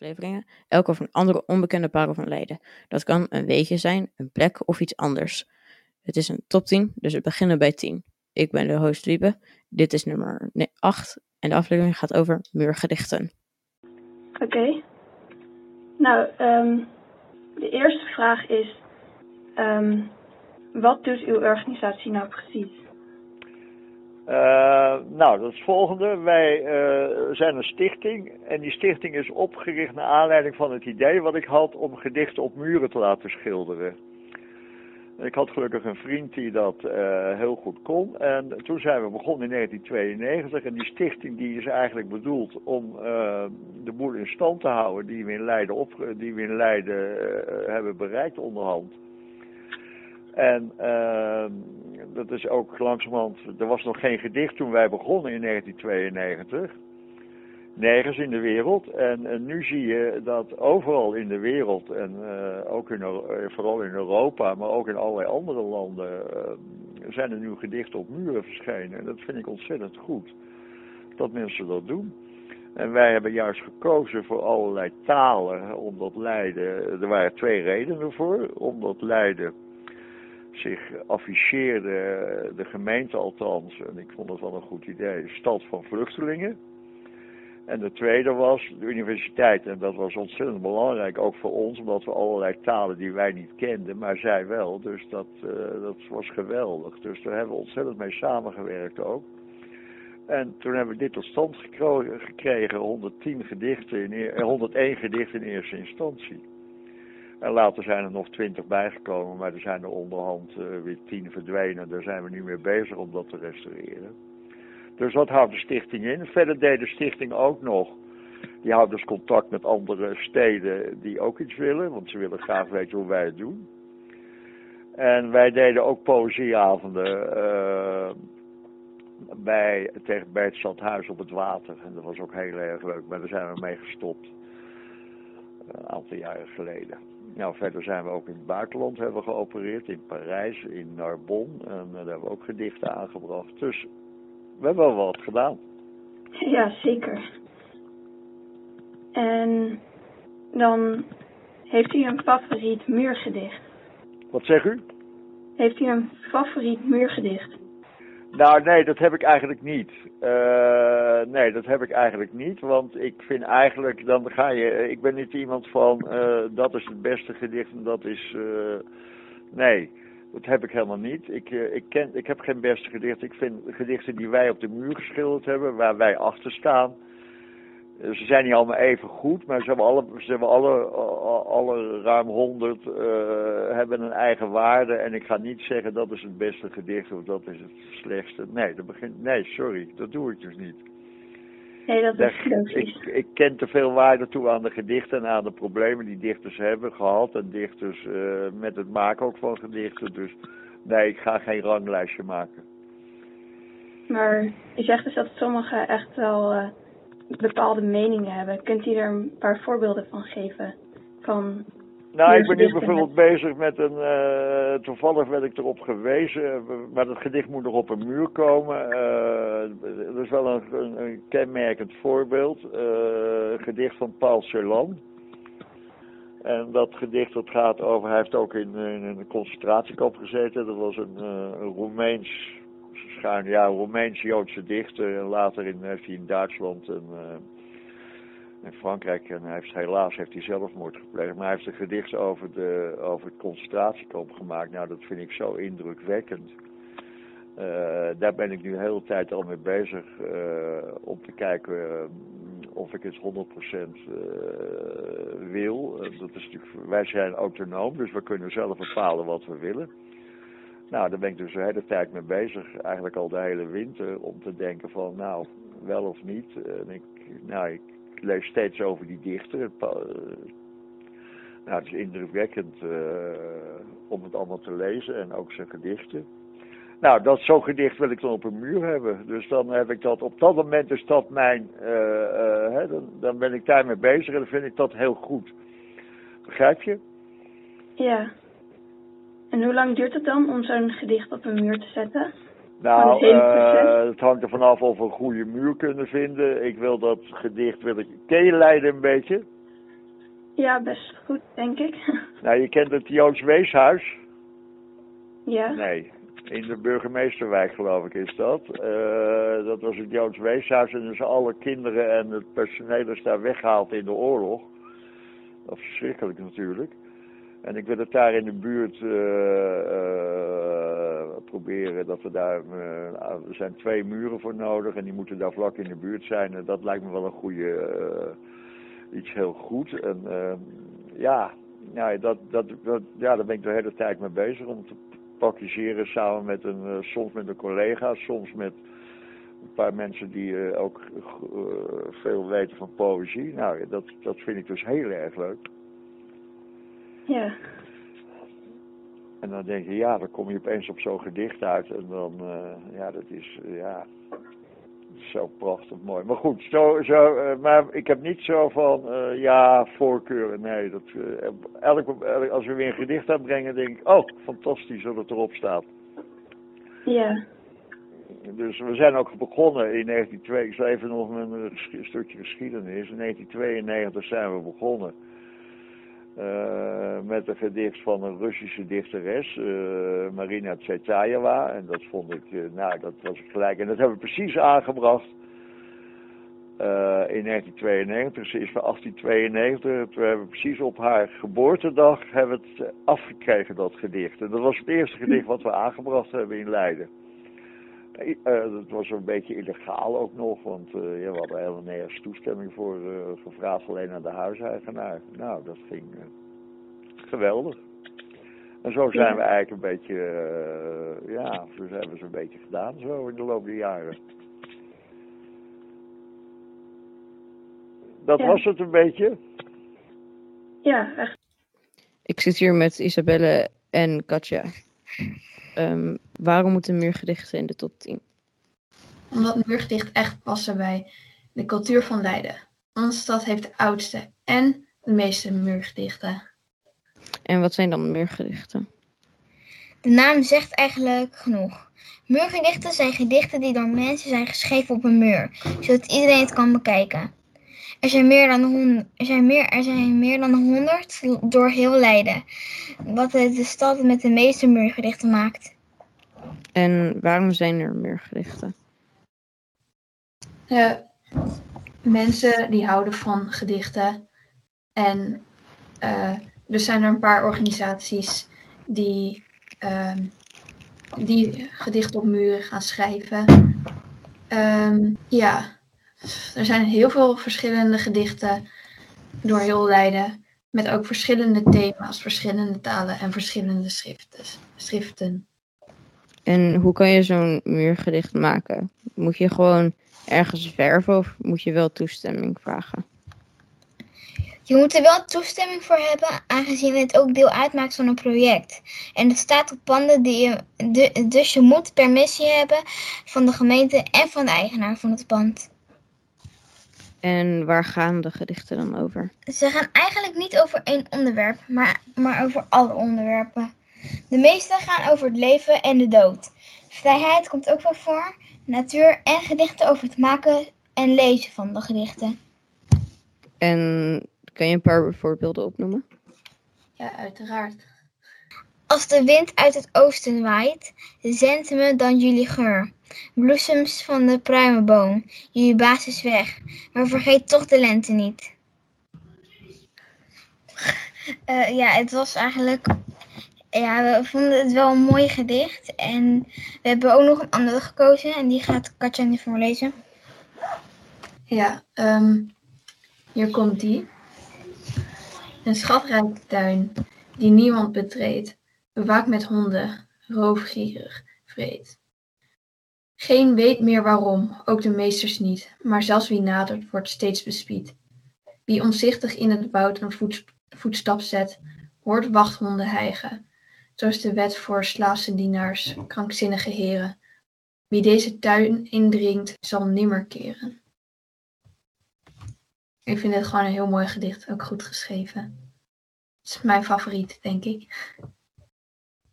afleveringen, elk een andere onbekende parel van Leiden. Dat kan een weetje zijn, een plek of iets anders. Het is een top 10, dus we beginnen bij 10. Ik ben de host Liebe, dit is nummer 8 en de aflevering gaat over muurgedichten. Oké. Nou, ehm, de eerste vraag is, ehm, wat doet uw organisatie nou precies? Uh, nou, dat is het volgende. Wij uh, zijn een stichting en die stichting is opgericht naar aanleiding van het idee wat ik had om gedichten op muren te laten schilderen. Ik had gelukkig een vriend die dat uh, heel goed kon. En toen zijn we begonnen in 1992. En die stichting die is eigenlijk bedoeld om de boel in stand te houden die we in Leiden, op, die we in Leiden hebben bereikt onderhand. En dat is ook langzamerhand, er was nog geen gedicht toen wij begonnen in 1992. Nergens in de wereld. En, nu zie je dat overal in de wereld, en uh, ook in, vooral in Europa, maar ook in allerlei andere landen, uh, zijn er nu gedichten op muren verschenen. En dat vind ik ontzettend goed, dat mensen dat doen. En wij hebben juist gekozen voor allerlei talen, omdat Leiden, er waren twee redenen voor, omdat Leiden zich afficheerde, de gemeente althans, en ik vond dat wel een goed idee, stad van vluchtelingen. En de tweede was de universiteit. En dat was ontzettend belangrijk, ook voor ons, omdat we allerlei talen die wij niet kenden, maar zij wel. Dus dat, uh, dat was geweldig. Dus daar hebben we ontzettend mee samengewerkt ook. En toen hebben we dit tot stand gekregen, 110 gedichten in, 101 gedichten in eerste instantie. En later zijn er nog twintig bijgekomen, maar er zijn er onderhand uh, weer tien verdwenen. Daar zijn we nu mee bezig om dat te restaureren. Dus wat houdt de stichting in? Verder deed de stichting ook nog. Die houdt dus contact met andere steden die ook iets willen, want ze willen graag weten hoe wij het doen. En wij deden ook poëzieavonden uh, bij, tegen, bij het stadhuis op het water. En dat was ook heel erg leuk, maar daar zijn we mee gestopt. Een aantal jaren geleden. Nou, verder zijn we ook in het buitenland hebben geopereerd, in Parijs, in Narbonne. En daar hebben we ook gedichten aangebracht. Dus we hebben wel wat gedaan. Ja, zeker. En dan heeft u een favoriet muurgedicht? Wat zegt u? Heeft u een favoriet muurgedicht? Nou, nee, dat heb ik eigenlijk niet. Uh, nee, dat heb ik eigenlijk niet. Want ik vind eigenlijk, dan ga je. Ik ben niet iemand van. Uh, dat is het beste gedicht en dat is. Nee, dat heb ik helemaal niet. Ik, ik, ken, ik heb geen beste gedicht. Ik vind gedichten die wij op de muur geschilderd hebben, waar wij achter staan. Ze zijn niet allemaal even goed, maar ze hebben alle, ze hebben alle, alle ruim honderd uh, hebben een eigen waarde. En ik ga niet zeggen dat is het beste gedicht of dat is het slechtste. Nee, dat begint, nee sorry, dat doe ik dus niet. Nee, dat is ik, ik ken te veel waarde toe aan de gedichten en aan de problemen die dichters hebben gehad. En dichters uh, met het maken ook van gedichten. Dus nee, ik ga geen ranglijstje maken. Maar je zegt dus dat sommigen echt wel... Uh bepaalde meningen hebben. Kunt u er een paar voorbeelden van geven? Van nou, ik ben nu bijvoorbeeld bezig met een. Uh, toevallig werd ik erop gewezen, maar dat gedicht moet nog op een muur komen. Uh, dat is wel een, een, een kenmerkend voorbeeld. Uh, gedicht van Paul Celan. En dat gedicht dat gaat over. Hij heeft ook in, in een concentratiekamp gezeten. Dat was een, een Roemeens schuin, ja, Roemeens-Joodse dichter. Later in, heeft hij in Duitsland en uh, in Frankrijk. En hij heeft, helaas heeft hij zelfmoord gepleegd. Maar hij heeft een gedicht over, de, over het concentratiekamp gemaakt. Nou, dat vind ik zo indrukwekkend. Uh, daar ben ik nu de hele tijd al mee bezig. Om te kijken of ik het 100% wil. dat is natuurlijk, wij zijn autonoom, dus we kunnen zelf bepalen wat we willen. Nou, daar ben ik dus de hele tijd mee bezig, eigenlijk al de hele winter, om te denken van, nou, wel of niet. En ik, nou, ik lees steeds over die dichter. Eh, nou, het is indrukwekkend uh, om het allemaal te lezen en ook zijn gedichten. Nou, dat zo'n gedicht wil ik dan op een muur hebben. Dus dan heb ik dat, op dat moment is dat mijn, uh, hè, dan, dan ben ik daarmee bezig en dan vind ik dat heel goed. Begrijp je? Ja. En hoe lang duurt het dan om zo'n gedicht op een muur te zetten? Nou, uh, het hangt er vanaf of we een goede muur kunnen vinden. Ik wil dat gedicht, wil ik, ken je Leiden een beetje? Ja, best goed, denk ik. Nou, je kent het Joods Weeshuis? ja. Nee, in de burgemeesterwijk geloof ik is dat. Eh, dat was het Joods Weeshuis en dus alle kinderen en het personeel is daar weggehaald in de oorlog. Dat is verschrikkelijk natuurlijk. En ik wil het daar in de buurt eh, eh, proberen dat we daar. eh, er zijn twee muren voor nodig en die moeten daar vlak in de buurt zijn. En dat lijkt me wel een goede. iets heel goed. En ja, nou, dat, dat, dat, ja, daar ben ik de hele tijd mee bezig om te praktiseren samen met een, soms met een collega, soms met een paar mensen die ook veel weten van poëzie. Nou, dat, dat vind ik dus heel erg leuk. Ja. En dan denk je, ja, dan kom je opeens op zo'n gedicht uit. En dan, eh, ja, dat is, eh, ja, zo prachtig mooi. Maar goed, zo, zo, eh, maar ik heb niet zo van, ja, voorkeuren. Nee, dat, elk, elk- als we weer een gedicht uitbrengen, denk ik, oh, fantastisch dat het erop staat. Ja. Dus we zijn ook begonnen in 1902. Ik zal even nog een stukje geschiedenis. In 1992 zijn we begonnen. Eh, met een gedicht van een Russische dichteres, eh, Marina Tsvetaeva. En dat vond ik, eh, nou, dat was gelijk. En dat hebben we precies aangebracht in 1992. Ze is van 1892. Toen hebben we precies op haar geboortedag hebben het afgekregen, dat gedicht. En dat was het eerste gedicht wat we aangebracht hebben in Leiden. Eh, eh, dat was een beetje illegaal ook nog, want eh, ja, we hadden helemaal nergens toestemming voor eh, gevraagd, alleen aan de huiseigenaar. Nou, dat ging eh, geweldig. En zo zijn Ja. we eigenlijk een beetje, eh, ja, zo hebben we ze een beetje gedaan zo in de loop der jaren. Dat Ja. was het een beetje. Ja, echt. Ik zit hier met Isabelle en Katja. Ehm, waarom moeten muurgedichten in de top 10? Omdat muurgedicht echt passen bij de cultuur van Leiden. Onze stad heeft de oudste en de meeste muurgedichten. En wat zijn dan muurgedichten? De naam zegt eigenlijk genoeg. Muurgedichten zijn gedichten die door mensen zijn geschreven op een muur, zodat iedereen het kan bekijken. Er zijn meer dan, hon- er zijn meer, er zijn meer dan 100 door heel Leiden, wat het de stad met de meeste muurgedichten maakt. En waarom zijn er muurgedichten? Eh, mensen die houden van gedichten. En eh, er zijn er een paar organisaties die, ehm, die gedichten op muren gaan schrijven. Ehm, ja, er zijn heel veel verschillende gedichten door heel Leiden. Met ook verschillende thema's, verschillende talen en verschillende schriften. schriften. En hoe kan je zo'n muurgedicht maken? Moet je gewoon ergens verven of moet je wel toestemming vragen? Je moet er wel toestemming voor hebben, aangezien het ook deel uitmaakt van een project. En het staat op panden die je, de- dus je moet permissie hebben van de gemeente en van de eigenaar van het pand. En waar gaan de gedichten dan over? Ze gaan eigenlijk niet over één onderwerp, maar, maar over alle onderwerpen. De meeste gaan over het leven en de dood. Vrijheid komt ook wel voor, natuur en gedichten over het maken en lezen van de gedichten. En kan je een paar voorbeelden opnoemen? Ja, uiteraard. Als de wind uit het oosten waait, zendt me dan jullie geur. Bloesems van de pruimenboom, jullie baas is weg, maar vergeet toch de lente niet. Eh, ja, het was eigenlijk. Ja, we vonden het wel een mooi gedicht. En we hebben ook nog een andere gekozen. En die gaat Katja nu voorlezen. Ja, ehm, hier komt die. Een schatrijke tuin die niemand betreedt, bewaakt met honden, roofgierig, vreed. Geen weet meer waarom, ook de meesters niet, maar zelfs wie nadert wordt steeds bespied. Wie omzichtig in het woud een voets- voetstap zet, hoort wachthonden hijgen. Zo is de wet voor slaafse dienaars, krankzinnige heren. Wie deze tuin indringt, zal nimmer keren. Ik vind het gewoon een heel mooi gedicht, ook goed geschreven. Het is mijn favoriet, denk ik.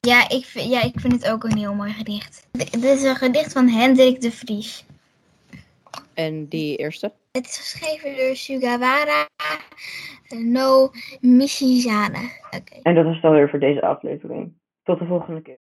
Ja ik, vind, ja, ik vind het ook een heel mooi gedicht. Dit is een gedicht van Hendrik de Vries. En die eerste? Het is geschreven door Sugawara no Mishizane. Oké. En dat is het alweer voor deze aflevering. Tot de volgende keer.